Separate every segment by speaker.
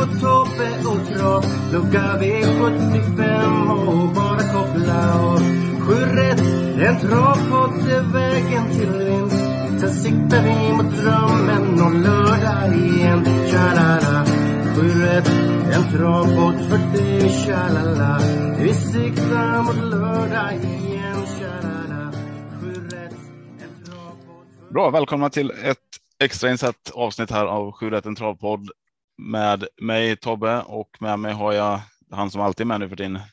Speaker 1: Marco, Tobbe och Trav Lucka V75 och bara koppla av. Sju rätt, en travpodd är vägen till vinst. Sen siktar vi mot drömmen om lördag igen. Tja-la-la. Sju rätt, en travpodd för dig Tja-la-la. Vi siktar mot lördag igen Tja-la-la. Sju rätt, en travpodd
Speaker 2: Bra, välkomna till ett extrainsatt avsnitt här av 7 en travpodd med mig Tobbe och med mig har jag han som alltid är med nu för tiden.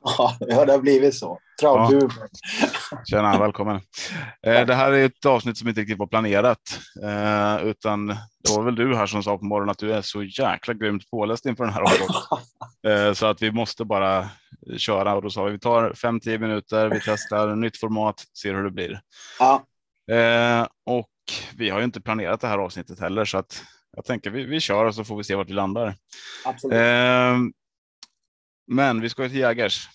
Speaker 3: Ja, det har blivit så. Travgubben.
Speaker 2: Tjena, välkommen. Eh, Det här är ett avsnitt som inte riktigt var planerat, eh, utan det var väl du här som sa på morgonen att du är så jäkla grymt påläst inför den här omgången. Eh, Så att vi måste bara köra och då sa vi vi tar 5-10 minuter, vi testar nytt format, ser hur det blir.
Speaker 3: Ja,
Speaker 2: och vi har ju inte planerat det här avsnittet heller så att jag tänker vi, vi kör och så får vi se vart vi landar.
Speaker 3: absolut.
Speaker 2: Eh, men vi ska ju till Jägers.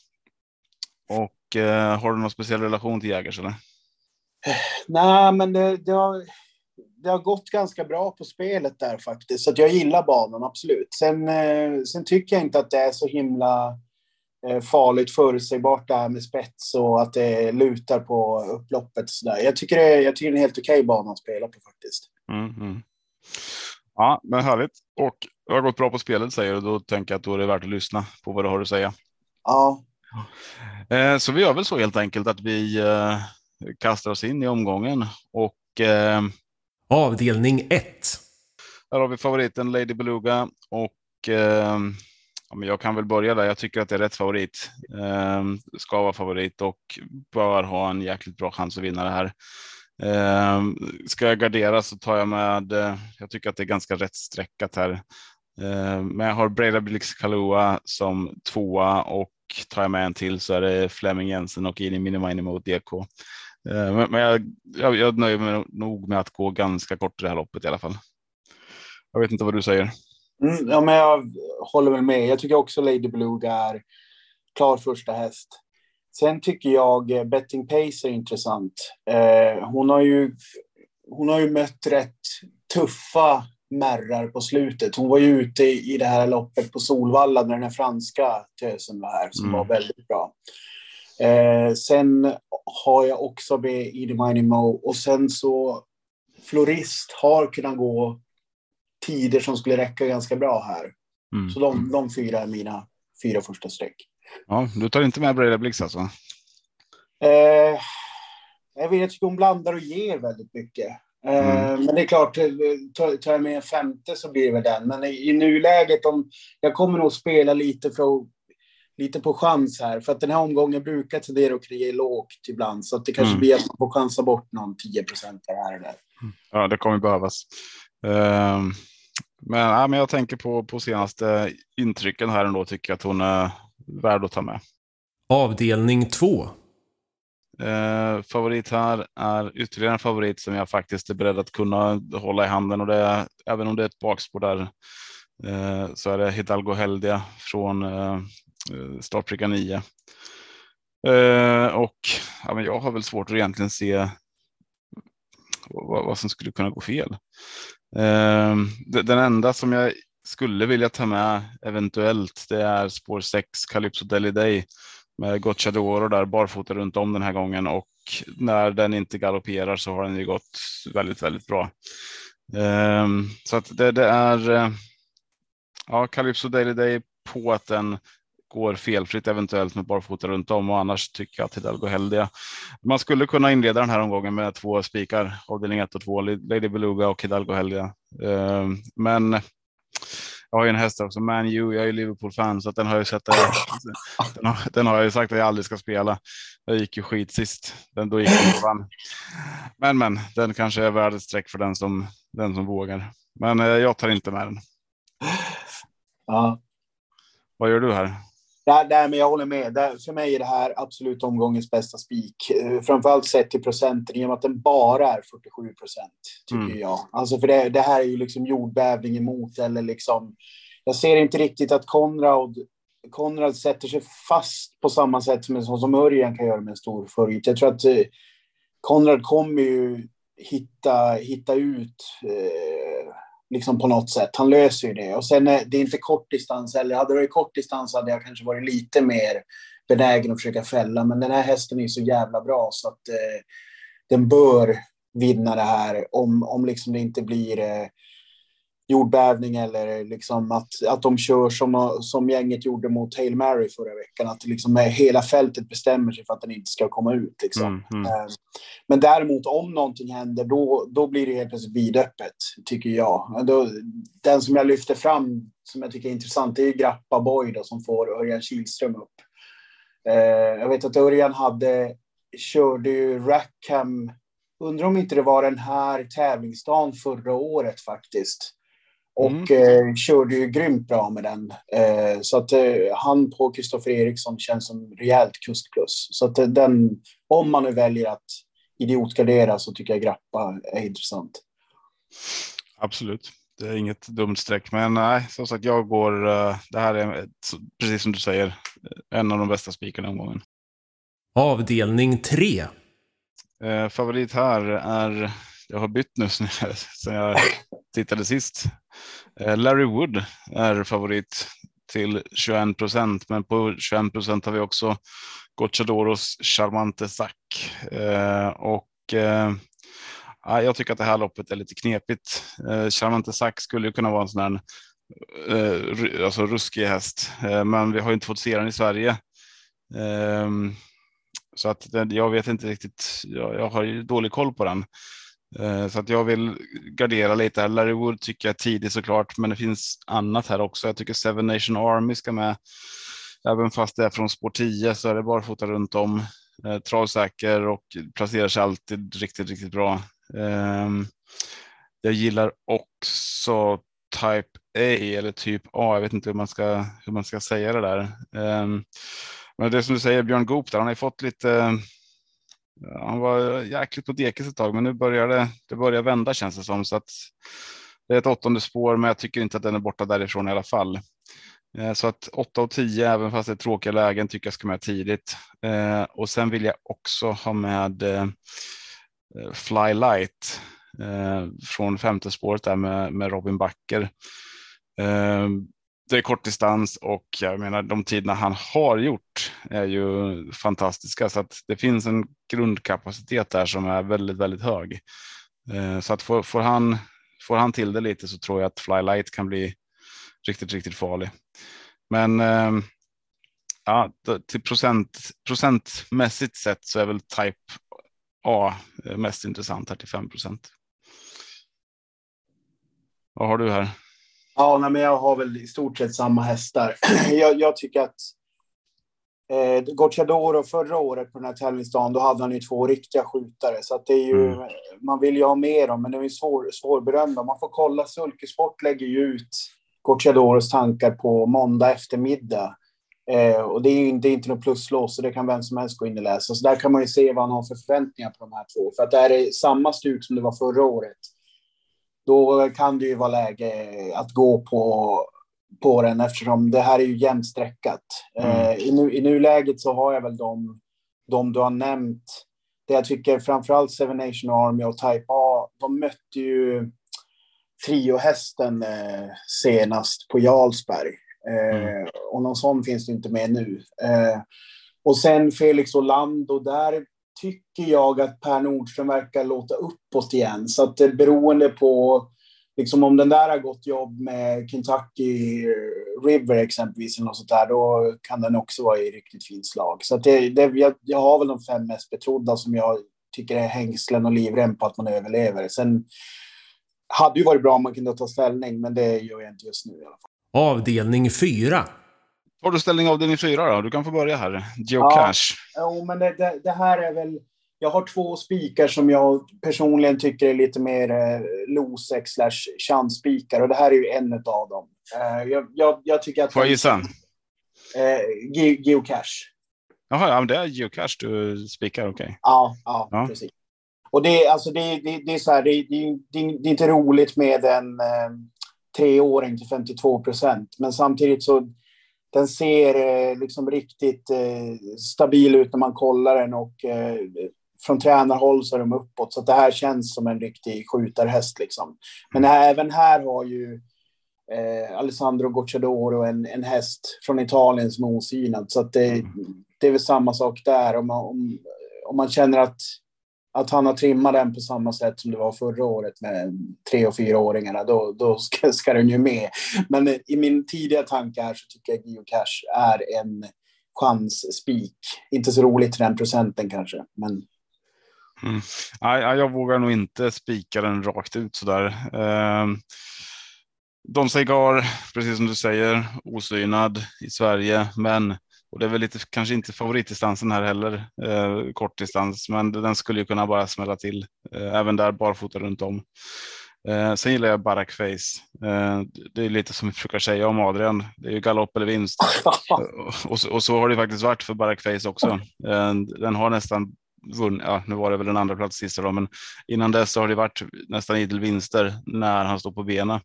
Speaker 2: Och eh, har du någon speciell relation till Jägers eller?
Speaker 3: Nej, men det, det, har, det har gått ganska bra på spelet där faktiskt. Så att jag gillar banan, absolut. Sen, eh, sen tycker jag inte att det är så himla eh, farligt förutsägbart det här med spets och att det lutar på upploppet. Så där. Jag, tycker det, jag tycker det är en helt okej bana att spela på faktiskt.
Speaker 2: Mm, mm. Ja, men härligt. Och det har gått bra på spelet säger du. Då tänker jag att då är det värt att lyssna på vad du har att säga.
Speaker 3: Ja,
Speaker 2: Eh, så vi gör väl så helt enkelt att vi eh, kastar oss in i omgången och eh,
Speaker 4: Avdelning 1.
Speaker 2: Här har vi favoriten Lady Beluga och eh, ja, men jag kan väl börja där. Jag tycker att det är rätt favorit. Eh, ska vara favorit och bör ha en jäkligt bra chans att vinna det här. Eh, ska jag gardera så tar jag med. Eh, jag tycker att det är ganska rätt sträckat här. Eh, men jag har Breda Blix Kalua som tvåa och tar jag med en till så är det Flemming Jensen och Ini Minimini mot DK. Ehm, men men jag, jag, jag nöjer mig nog med att gå ganska kort i det här loppet i alla fall. Jag vet inte vad du säger.
Speaker 3: mm, ja men jag håller väl med. Jag tycker också Lady Beluga är klar första häst. Sen tycker jag eh, Betting Pace är intressant. Eh, hon, har ju, hon har ju mött rätt tuffa märrar på slutet. Hon var ju ute i det här loppet på Solvalla när den här franska tösen var här, som
Speaker 2: Mm.
Speaker 3: var väldigt bra. Eh, sen har jag också med Edie Mining Mo och sen så Florist har kunnat gå tider som skulle räcka ganska bra här.
Speaker 2: Mm.
Speaker 3: Så de, de fyra är mina fyra första streck.
Speaker 2: Ja, du tar inte med Breda Blix alltså?
Speaker 3: Eh, jag vet, jag tycker hon blandar och ger väldigt mycket. Eh,
Speaker 2: Mm.
Speaker 3: Men det är klart, eh, tar, jag med en femte så blir det väl den. Men i, i nuläget, om, jag kommer nog spela lite, för, att- lite på chans här. För att den här omgången brukar tendera att kriga lågt ibland. Så att det kanske
Speaker 2: Mm.
Speaker 3: blir att man får chansa bort någon 10 procent här och där.
Speaker 2: Ja, det kommer behövas. Ehm, Men, ja, men jag tänker på, på senaste intrycken här ändå tycker jag att hon är värd att ta med.
Speaker 4: Avdelning 2.
Speaker 2: Eh, favorit här är ytterligare en favorit som jag faktiskt är beredd att kunna hålla i handen och det är även om det är ett bakspår där eh, så är det Hidalgo Heldia från eh, eh, startbricka 9. Eh, och ja, men jag har väl svårt att egentligen se vad, vad som skulle kunna gå fel. Eh, de- den enda som jag skulle vilja ta med eventuellt det är spår 6 Calypso Deli Day med Gocciadoro där barfota runt om den här gången och när den inte galopperar så har den ju gått väldigt, väldigt bra. Um, så att det, det är eh, ja, Calypso Daily Day på att den går felfritt eventuellt med barfota runt om och annars tycker jag att Hidalgo Heldia. Man skulle kunna inleda den här omgången med två spikar, avdelning 1 och 2, Lady Beluga och Hidalgo Heldia. Um, ehm, men jag har ju en häst också, Man U. Jag är ju Liverpool-fan så den har jag sett. Den har, den har jag ju sagt att jag aldrig ska spela. Jag gick ju skit sist. Den, då gick den. Men men, den kanske är värd ett streck för den som, den som vågar. Men eh, jag tar inte med den.
Speaker 3: Ja.
Speaker 2: Vad gör du här?
Speaker 3: Nej, nej, men jag håller med. Det, för mig är det här absolut omgångens bästa spik. Eh, Framförallt sett till procenten, i och med att den bara är 47 procent, tycker
Speaker 2: Mm.
Speaker 3: jag. Alltså för det, det här är ju liksom jordbävning emot, eller liksom... Jag ser inte riktigt att Konrad, Konrad sätter sig fast på samma sätt som en sån som Örjan kan göra med en stor favorit. Jag tror att eh, Konrad kommer ju hitta, hitta ut eh, liksom på något sätt. Han löser ju det. Och sen eh, är det inte kort distans heller. hade det varit kort distans hade jag kanske varit lite mer benägen att försöka fälla. Men den här hästen är så jävla bra så att eh, den bör vinna det här om, om liksom det inte blir eh, jordbävning eller liksom att, att de kör som, som gänget gjorde mot Hail Mary förra veckan. Att liksom hela fältet bestämmer sig för att den inte ska komma ut. Liksom.
Speaker 2: Mm, mm.
Speaker 3: Eh, Men däremot om någonting händer då, då blir det helt plötsligt vidöppet, tycker jag. Då, den som jag lyfter fram som jag tycker är intressant det är Grappa Boy då, som får Örjan Kihlström upp. Eh, jag vet att Örjan hade, körde ju Rackham, undrar om inte det var den här tävlingsdagen förra året faktiskt. Och eh, körde ju grymt bra med den. Eh, så att eh, han på Kristoffer Eriksson känns som rejält kuskplus. Så att eh, den, om man nu väljer att idiotgardera så tycker jag Grappa är intressant.
Speaker 2: Absolut. Det är inget dumt streck, men nej, som sagt, jag går. eh, Det här är ett, precis som du säger, en av de bästa spikarna omgången.
Speaker 4: Avdelning 3.
Speaker 2: Eh, favorit här är, jag har bytt nu sen jag, sen jag tittade sist. Eh, Larry Wood är favorit till 21 procent, men på 21 procent har vi också Gocciadoros Charmante Sack. Eh, och eh, jag tycker att det här loppet är lite knepigt. Eh, Charmante Sack skulle ju kunna vara en sån här eh, alltså ruskig häst, eh, men vi har ju inte fått se den i Sverige. Ehm, så att jag vet inte riktigt. Jag, jag har ju dålig koll på den. Eh, så att jag vill gardera lite. Larry Wood tycker jag är tidig såklart, men det finns annat här också. Jag tycker Seven Nation Army ska med. Även fast det är från spår 10 så är det barfota runt om. Eh, travsäker och placerar sig alltid riktigt, riktigt bra. Ehm, jag gillar också Type A eller typ A. Jag vet inte hur man ska, hur man ska säga det där. Ehm, men det som du säger, Björn Goop där, han har ju fått lite han var jäkligt på dekis ett tag, men nu börjar det, det börjar vända känns det som. Så att det är ett åttonde spår, men jag tycker inte att den är borta därifrån i alla fall. Eh, så att 8 och 10, även fast det är tråkiga lägen, tycker jag ska med tidigt. Eh, och sen vill jag också ha med eh, Fly Light från femte spåret där med, med Robin Backer. Det är kort distans och jag menar de tiderna han har gjort är ju fantastiska så att det finns en grundkapacitet där som är väldigt, väldigt hög. Eh, så att får, får han får han till det lite så tror jag att Flylight kan bli riktigt, riktigt farlig. Men ehm, ja, till procent, procentmässigt sett så är väl Type A eh, mest intressant här till 5 procent. Vad har du här?
Speaker 3: Ja, nej, men jag har väl i stort sett samma hästar. jag, jag tycker att eh, Gocciadoro förra året på den här tävlingsdagen, då hade han ju två riktiga skjutare. Så att det är ju,
Speaker 2: Mm.
Speaker 3: man vill ju ha med dem, men det är svår, svårbedömda. Man får kolla, Sulkesport lägger ju ut Gocciadoros tankar på måndag eftermiddag. Eh, och det är ju det är inte något pluslås, så det kan vem som helst gå in och läsa. Så där kan man ju se vad han har för förväntningar på de här två. För att det här är samma stuk som det var förra året. Då kan det ju vara läge att gå på, på den eftersom det här är ju jämnt streckat. Eh, i, nu, I nuläget så har jag väl de, de du har nämnt. Det jag tycker framförallt Seven Nation Army och Type A, de mötte ju triohästen eh, senast på Jarlsberg. Eh, Och någon sån finns det inte med nu. Eh, och sen Felix Orlando, där tycker jag att Per Nordström verkar låta uppåt igen. Så att det beroende på liksom om den där har gått jobb med Kentucky River exempelvis, eller något sånt där, då kan den också vara i riktigt fint slag. Så att det, det, jag, jag har väl de fem mest betrodda som jag tycker är hängslen och livrem på att man överlever. Sen hade ju varit bra om man kunde ta ställning, men det gör jag inte just nu i alla fall.
Speaker 4: Avdelning 4.
Speaker 2: Har du ställning avdelning fyra då? Du kan få börja här.
Speaker 3: Ja.
Speaker 2: Geocache.
Speaker 3: Jo, men det, det, det här är väl... jag har två spikar som jag personligen tycker är lite mer eh, losek slash chansspikar och det här är ju en av dem. Eh, jag, jag, jag tycker att...
Speaker 2: Får jag gissa?
Speaker 3: Eh, ge, geocache.
Speaker 2: Jaha, ja, men det är geocache du spikar, okej. Okay.
Speaker 3: Ja, ja, ja, precis. Och det, alltså det, det, det är så här, det, det, det, är inte roligt med en eh, treåring till 52 procent, men samtidigt så den ser eh, liksom riktigt eh, stabil ut när man kollar den och eh, från tränarhåll så är de uppåt. Så det här känns som en riktig skjutarhäst. Liksom. Men även här har ju eh, Alessandro Gocciadoro en, en häst från Italien som är osynad. Så att det, mm. det är väl samma sak där. Om man, om, om man känner att, att han har trimmat den på samma sätt som det var förra året med tre och fyraåringarna, då, då ska, ska den ju med. Men i min tidiga tanke här så tycker jag Gio Cash är en chansspik. Inte så roligt till den procenten kanske, men
Speaker 2: Mm. Nej, jag vågar nog inte spika den rakt ut sådär. Eh, Don Segar, precis som du säger, osynad i Sverige, men och det är väl lite kanske inte favoritdistansen här heller, eh, kortdistans, men den skulle ju kunna bara smälla till. Eh, även där barfota runt om. Eh, sen gillar jag Barack Face. Eh, det är lite som vi försöker säga om Adrian. Det är ju galopp eller vinst. och, så, och, så, har det faktiskt varit för Barack Face också. Eh, den har nästan vunnit, ja, nu var det väl en andra plats sista då, men innan dess så har det varit nästan idel vinster när han står på benen.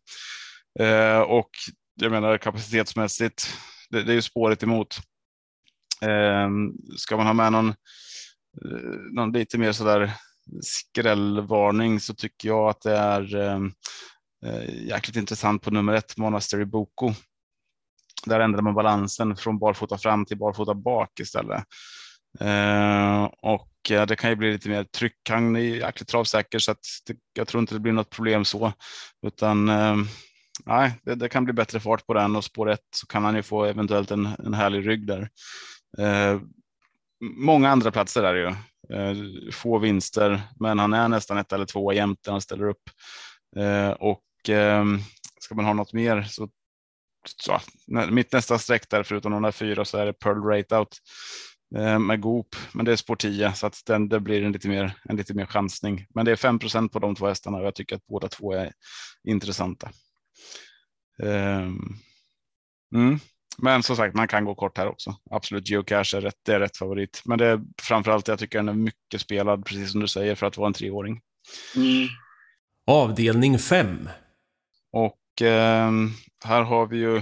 Speaker 2: Eh, och jag menar kapacitetsmässigt, det, det är ju spåret emot. Ehm, ska man ha med någon, eh, någon lite mer sådär skrällvarning så tycker jag att det är ehm, eh, jäkligt intressant på nummer ett, Monastery Boko. Där ändrar man balansen från barfota fram till barfota bak istället. Eh, och det kan ju bli lite mer tryck. Han är jäkligt travsäker så att det, jag tror inte det blir något problem så, utan eh, nej, det, det, kan bli bättre fart på den och spår ett så kan han ju få eventuellt en, en härlig rygg där. Eh, många andra platser är det ju. Eh, få vinster, men han är nästan ett eller två jämte när han ställer upp. Eh, och eh, ska man ha något mer så, så mitt nästa streck där förutom de där fyra så är det Pearl Rate Out Eh, med Goop, men det är spår 10 så att den, det blir en lite mer, en lite mer chansning. Men det är 5% på de två hästarna och jag tycker att båda två är intressanta. Um, mm. Men som sagt, man kan gå kort här också. Absolut, Geocache är rätt, det är rätt favorit. Men det är framförallt, jag tycker den är mycket spelad, precis som du säger, för att vara en treåring.
Speaker 4: Mm. Avdelning 5.
Speaker 2: Och eh, här har vi ju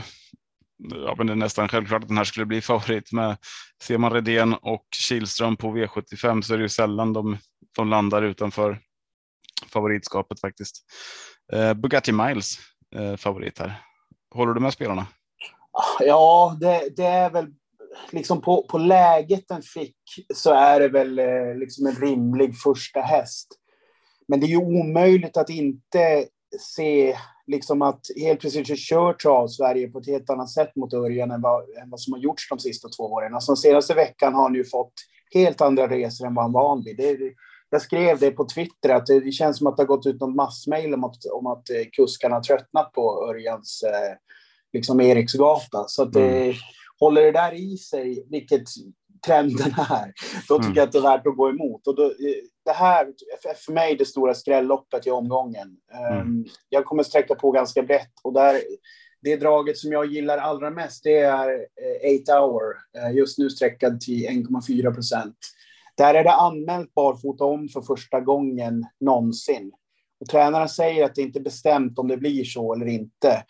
Speaker 2: ja, men det är nästan självklart att den här skulle bli favorit. Med, ser man Redén och Kihlström på V75 så är det ju sällan de, de landar utanför favoritskapet faktiskt. Eh, Bugatti Miles eh, favorit här. Håller du med spelarna?
Speaker 3: Ja, det, det, är väl liksom på, på läget den fick så är det väl eh, liksom en rimlig första häst. Men det är ju omöjligt att inte se liksom att helt plötsligt kör trav Sverige på ett helt annat sätt mot Örjan än vad, än vad som har gjorts de sista två åren. Alltså den senaste veckan har han ju fått helt andra resor än vad han var van vid. Det, jag skrev det på Twitter att det, det känns som att det har gått ut någon massmail om att, om att eh, kuskarna har tröttnat på Örjans eh, liksom Eriksgata. Så att det, mm. håller det där i sig, vilket trenden är, då tycker mm. jag att det är värt att gå emot. Och då, det här för mig det stora skrälloppet i omgången. Mm. Ehm, jag kommer sträcka på ganska brett och där, det draget som jag gillar allra mest det är 8 eh, hour, eh, just nu sträckad till 1,4 procent. Där är det anmält barfota om för första gången någonsin. Och tränaren säger att det inte är bestämt om det blir så eller inte.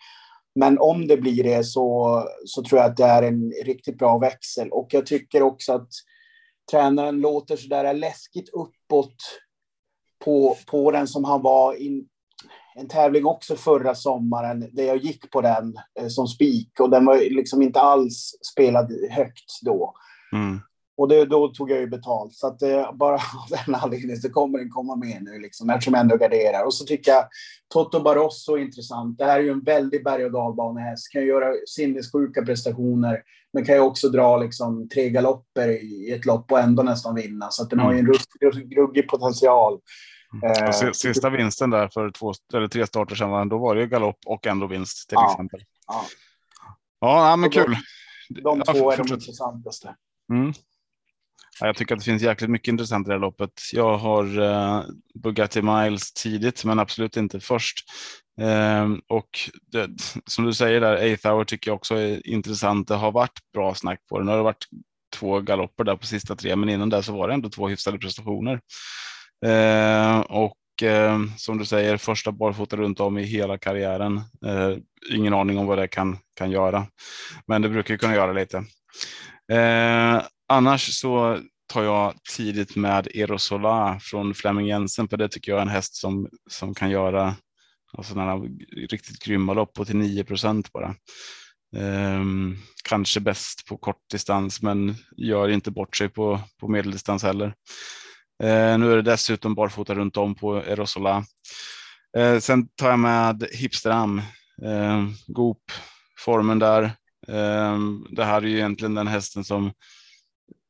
Speaker 3: Men om det blir det så, så tror jag att det är en riktigt bra växel. Och jag tycker också att tränaren låter sådär läskigt uppåt på, på den som han var i en tävling också förra sommaren där jag gick på den eh, som spik och den var liksom inte alls spelad högt då. Mm. Och det, då tog jag ju betalt. Så att eh, bara av den anledningen så kommer den komma med nu, liksom, eftersom jag ändå garderar. Och så tycker jag Toto Barroso är intressant. Det här är ju en väldig berg och dalbanehäst. Kan göra sinnessjuka prestationer, men kan ju också dra liksom, tre galopper i ett lopp och ändå nästan vinna. Så att den mm. har ju en ruggig, ruggig potential.
Speaker 2: Mm. Eh, sista vinsten där för två eller tre starter sedan, då var det ju galopp och ändå vinst till ja, exempel. Ja, ja men kul.
Speaker 3: De, de två är de intressantaste.
Speaker 2: Mm jag tycker att det finns jäkligt mycket intressant i det här loppet. Jag har eh, Bugatti Miles tidigt, men absolut inte först. Eh, och det, som du säger där, Eighth Hour tycker jag också är intressant. Det har varit bra snack på den. Det har varit två galopper där på sista tre, men innan det så var det ändå två hyfsade prestationer. Eh, och ehm, som du säger, första barfota runt om i hela karriären. Ehm, ingen aning om vad det kan, kan göra, men det brukar ju kunna göra lite. Ehm, annars så tar jag tidigt med Erosola från Flemming Jensen, för det tycker jag är en häst som, som kan göra alltså sådana riktigt grymma lopp på till 9 procent bara. Um, kanske bäst på kort distans, men gör inte bort sig på, på medeldistans heller. Uh, nu är det dessutom barfota runt om på Erosola. Uh, sen tar jag med Hipsteram, uh, Goop, formen där. Det här är ju egentligen den hästen som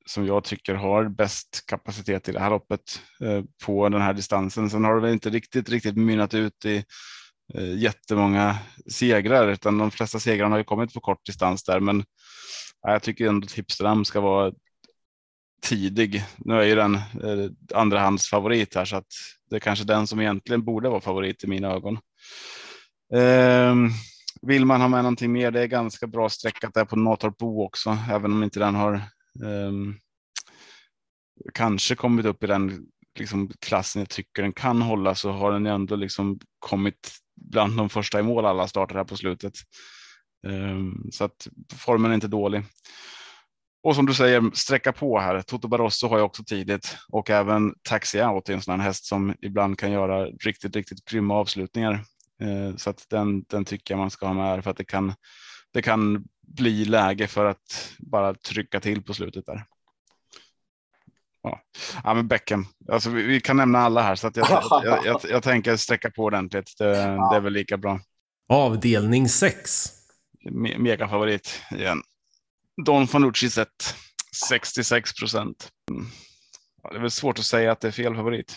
Speaker 2: som jag tycker har bäst kapacitet i det här loppet eh, på den här distansen. Sen har det väl inte riktigt, riktigt mynnat ut i eh, jättemånga segrar, utan de flesta segrarna har ju kommit på kort distans där. Men jag tycker ändå att Hipsterdam ska vara tidig. Nu är ju den eh, andrahandsfavorit här så att det är kanske den som egentligen borde vara favorit i mina ögon. Eh, vill man ha med någonting mer? Det är ganska bra sträckat där på Natorp Bo också, även om inte den har Ehm, kanske kommit upp i den liksom, klassen jag tycker den kan hålla så har den ändå liksom kommit bland de första i mål alla startar här på slutet. Ehm, så att formen är inte dålig. Och som du säger, sträcka på här. Toto Barroso har jag också tidigt och även Taxi Out är en sån här häst som ibland kan göra riktigt, riktigt grymma avslutningar. Ehm, så att den, den tycker jag man ska ha med här för att det kan, det kan bli läge för att bara trycka till på slutet där. Ja, ja men Beckham. Alltså, vi, vi kan nämna alla här så att jag, jag, jag, jag tänker sträcka på ordentligt. Det, ja. det är väl lika bra.
Speaker 4: Avdelning 6.
Speaker 2: Me mega favorit igen. Don Fanucci sett 66 procent. Mm. Ja, det är väl svårt att säga att det är fel favorit.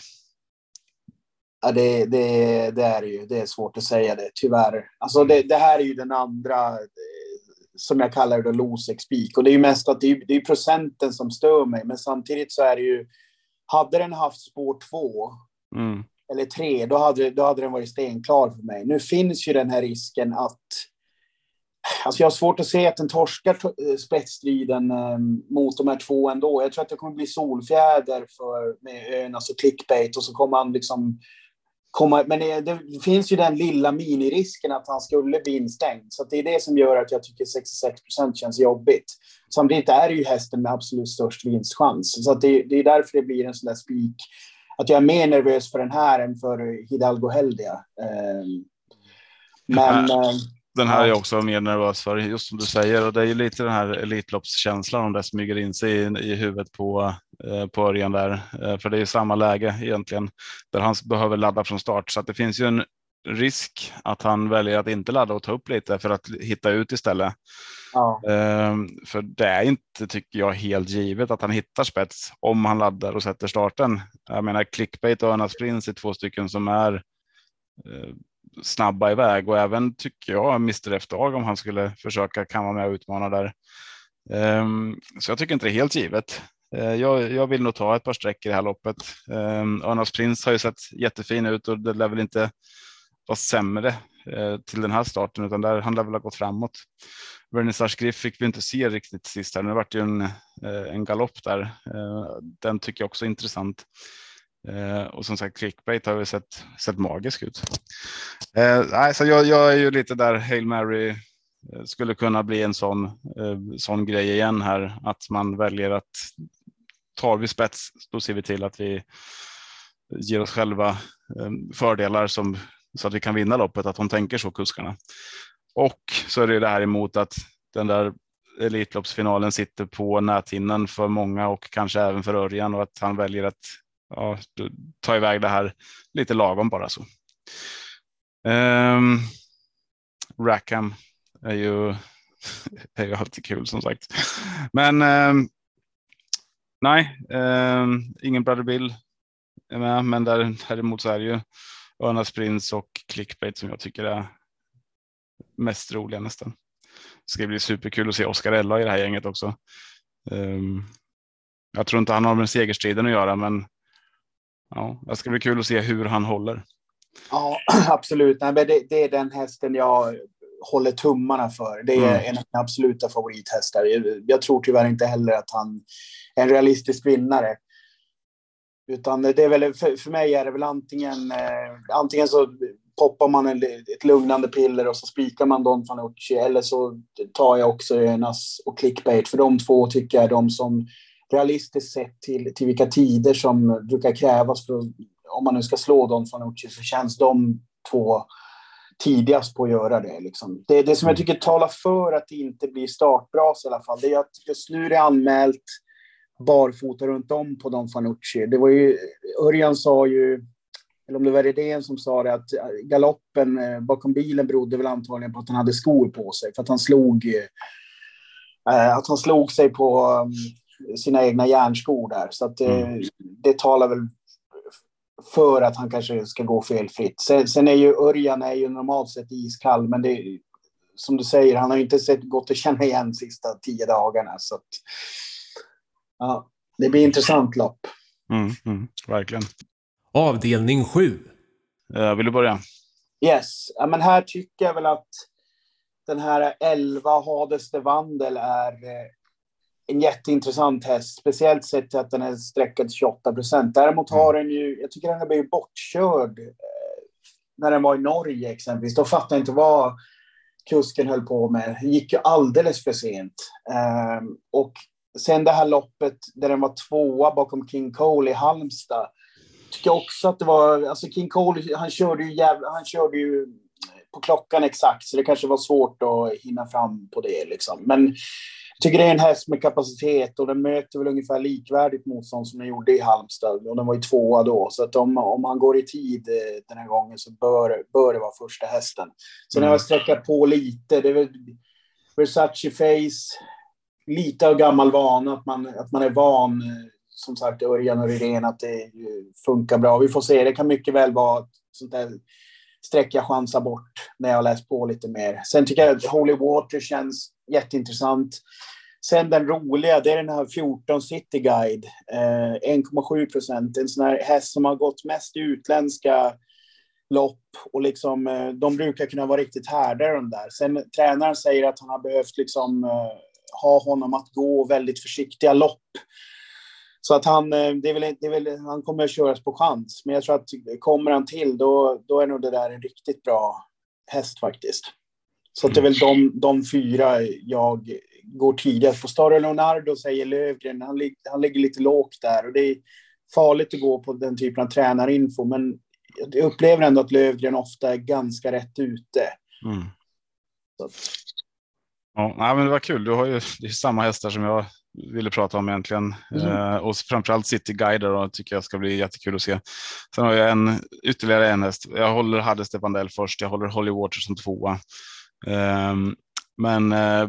Speaker 3: Ja, det, det, det är det ju. Det är svårt att säga det, tyvärr. Alltså det, det här är ju den andra som jag kallar det, Losec Peak. Och det är ju mest att det är, det är procenten som stör mig, men samtidigt så är det ju, hade den haft spår två, mm. eller tre, då hade, då hade den varit stenklar för mig. Nu finns ju den här risken att Alltså jag har svårt att se att den torskar spetsstriden eh, mot de här två ändå. Jag tror att det kommer bli solfjäder för, med ön, alltså clickbait, och så kommer han liksom komma, men det, det, finns ju den lilla minirisken att han skulle bli instängd. Så det är det som gör att jag tycker 66 procent känns jobbigt. Samtidigt är det ju hästen med absolut störst vinstchans. Så det, det, är därför det blir en sån där spik. Att jag är mer nervös för den här än för Hidalgo Heldia. Ehm, men...
Speaker 2: Äh, den här är jag också mer nervös för, just som du säger. Och det är ju lite den här Elitloppskänslan om det smyger in sig i, i huvudet på, eh, på Örjan där. Eh, för det är ju samma läge egentligen, där han behöver ladda från start. Så att det finns ju en risk att han väljer att inte ladda och ta upp lite för att hitta ut istället. Ja. Ehm, för det är inte, tycker jag, helt givet att han hittar spets om han laddar och sätter starten. Jag menar, clickbait och Örnas Prins är två stycken som är eh, snabba iväg och även tycker jag Mr F Dag om han skulle försöka kan vara med och utmana där. Ehm, så jag tycker inte det är helt givet. Eh, jag, jag, vill nog ta ett par sträckor i det här loppet. Ehm, Örnas Prins har ju sett jättefin ut och det lär väl inte vara sämre eh, till den här starten utan där han lär väl ha gått framåt. Vernissage Griff fick vi inte se riktigt sist här. Nu vart det ju en, eh, en galopp där. den tycker jag också är intressant. Eh, och som sagt, clickbait har ju sett, sett magisk ut. Eh, så jag, jag, är ju lite där Hail Mary eh, skulle kunna bli en sån, eh, sån grej igen här, att man väljer att tar vi spets, då ser vi till att vi ger oss själva eh, fördelar som, så att vi kan vinna loppet, att de tänker så kuskarna. Och så är det ju det här emot att den där Elitloppsfinalen sitter på näthinnan för många och kanske även för Örjan och att han väljer att ja, ta iväg det här lite lagom bara så. Um, Rackham är ju, är ju alltid kul som sagt. Men um, nej, um, ingen Brother Bill är med, men däremot så är det ju Örnas Prins och Clickbait som jag tycker är mest roliga nästan. Det ska bli superkul att se Oscar Ella i det här gänget också. Um, Jag tror inte han har med segerstriden att göra, men ja, det ska bli kul att se hur han håller.
Speaker 3: Ja, absolut. Nej, men det, det är den hästen jag håller tummarna för. Det är mm. en av mina absoluta favorithästar. Jag, tror tyvärr inte heller att han är en realistisk vinnare. Utan det är väl, för, för mig är det väl antingen, eh, antingen så poppar man en, ett lugnande piller och så spikar man Don Fanucci eller så tar jag också Önas och clickbait. För de två tycker jag är de som realistiskt sett till, till vilka tider som brukar krävas för att, om man nu ska slå Don Fanucci så känns de två tidigast på att göra det. Liksom. Det, det som jag tycker talar för att det inte blir startbras i alla fall, det är att just nu är det anmält barfota runt om på Don Fanucci. Det var ju, Örjan sa ju, eller om det var Redén som sa det, att galoppen eh, bakom bilen berodde väl antagligen på att han hade skor på sig, för att han slog, eh, att han slog sig på um, sina egna järnskor där. Så att, eh, mm. det talar väl för att han kanske ska gå felfritt. Sen, sen är ju Örjan är ju normalt sett iskall, men det som du säger, han har ju inte sett, gått att känna igen de sista tio dagarna. Så att, ja, det blir intressant lopp.
Speaker 2: Mm, mm, verkligen.
Speaker 4: Avdelning 7.
Speaker 2: Uh, eh, vill du börja?
Speaker 3: Yes, ja, men här tycker jag väl att den här 11 Hades de Vandel är eh, en jätteintressant häst, speciellt sett till att den är sträckad 28 procent. Däremot har den ju, jag tycker den har blivit bortkörd eh, när den var i Norge exempelvis. Då fattade jag inte vad kusken höll på med. Det gick ju alldeles för sent. Um, och sen det här loppet där den var tvåa bakom King Cole i Halmstad. Tycker jag också att det var, alltså King Cole, han körde ju jävla, han körde ju på klockan exakt, så det kanske var svårt att hinna fram på det liksom. Men tycker det är en häst med kapacitet och den möter väl ungefär likvärdigt motstånd som den gjorde i Halmstad. Och den var ju tvåa då, så att om, om han går i tid eh, den här gången så bör, bör det vara första hästen. Sen mm. har jag sträckat på lite. Det är väl Versace Face, lite av gammal vana, att man, att man är van, eh, som sagt, Örjan och Rydén, att det funkar bra. Vi får se, det kan mycket väl vara sånt där streck jag chansar bort när jag läst på lite mer. Sen tycker jag att Holy Water känns jätteintressant. Sen den roliga, det är den här 14 City Guide. Eh, 1,7 procent. En sån här häst som har gått mest i utländska lopp och liksom, eh, de brukar kunna vara riktigt härdare de där. Sen tränaren säger att han har behövt liksom, eh, ha honom att gå väldigt försiktiga lopp så att han, eh, det är väl, det är väl, han kommer att köras på chans. Men jag tror att kommer han till, då, då är nog det där en riktigt bra häst faktiskt. Så det är väl de, de fyra jag går tidigast på. Staro Leonardo säger Lövgren, han, han ligger lite lågt där. Och det är farligt att gå på den typen av tränarinfo. Men jag upplever ändå att Lövgren ofta är ganska rätt ute. Mm.
Speaker 2: Ja, men det var kul. Du har ju det är samma hästar som jag ville prata om egentligen. Mm. Eh, och framförallt City Guider då, tycker jag ska bli jättekul att se. Sen har jag en, ytterligare en häst. Jag håller Hade Stefandell först. Jag håller Holly Water som tvåa. Eh, men eh,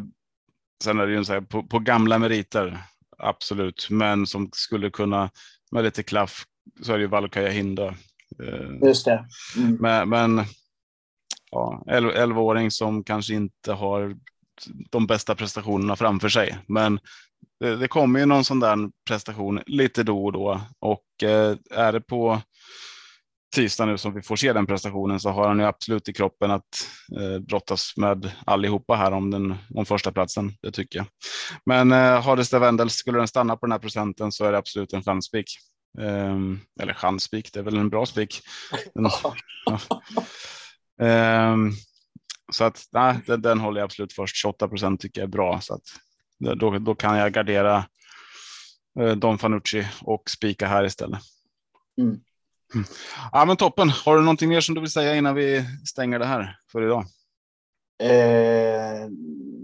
Speaker 2: sen är det ju så här, på, på, gamla meriter, absolut. Men som skulle kunna, med lite klaff, så är det ju Valkaja Hinda.
Speaker 3: Eh, Just det.
Speaker 2: Mm. Men, men ja, 11-åring som kanske inte har de bästa prestationerna framför sig. Men det, det kommer ju någon sån där prestation lite då och då och eh, är det på tisdag nu som vi får se den prestationen så har han ju absolut i kroppen att eh, brottas med allihopa här om den om första platsen. Det tycker jag. Men eh, Hades de Wendel, skulle den stanna på den här procenten så är det absolut en chansspik. Eh, eller chansspik, det är väl en bra spik. ja. eh, så att nej, den, den håller jag absolut först. 28 procent tycker jag är bra så att då, då kan jag gardera eh, Don Fanucci och spika här istället. Mm. Mm. Ja, men toppen. Har du någonting mer som du vill säga innan vi stänger det här för idag?
Speaker 3: Eh,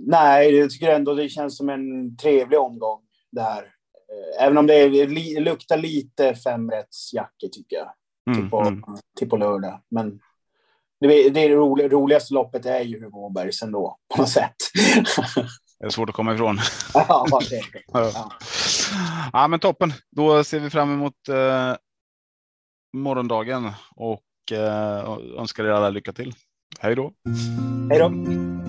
Speaker 3: nej, jag tycker ändå det känns som en trevlig omgång det här. Eh, även om det, är, luktar lite femrättsjacke tycker jag. Mm, till, på, mm. till på lördag. Men det, det roligaste loppet är ju Våbergs ändå på något sätt.
Speaker 2: Det är svårt att komma ifrån. Ja, ja. ja men toppen. Då ser vi fram emot eh, morgondagen och eh, önskar er alla lycka till. Hej då.
Speaker 3: Hej då.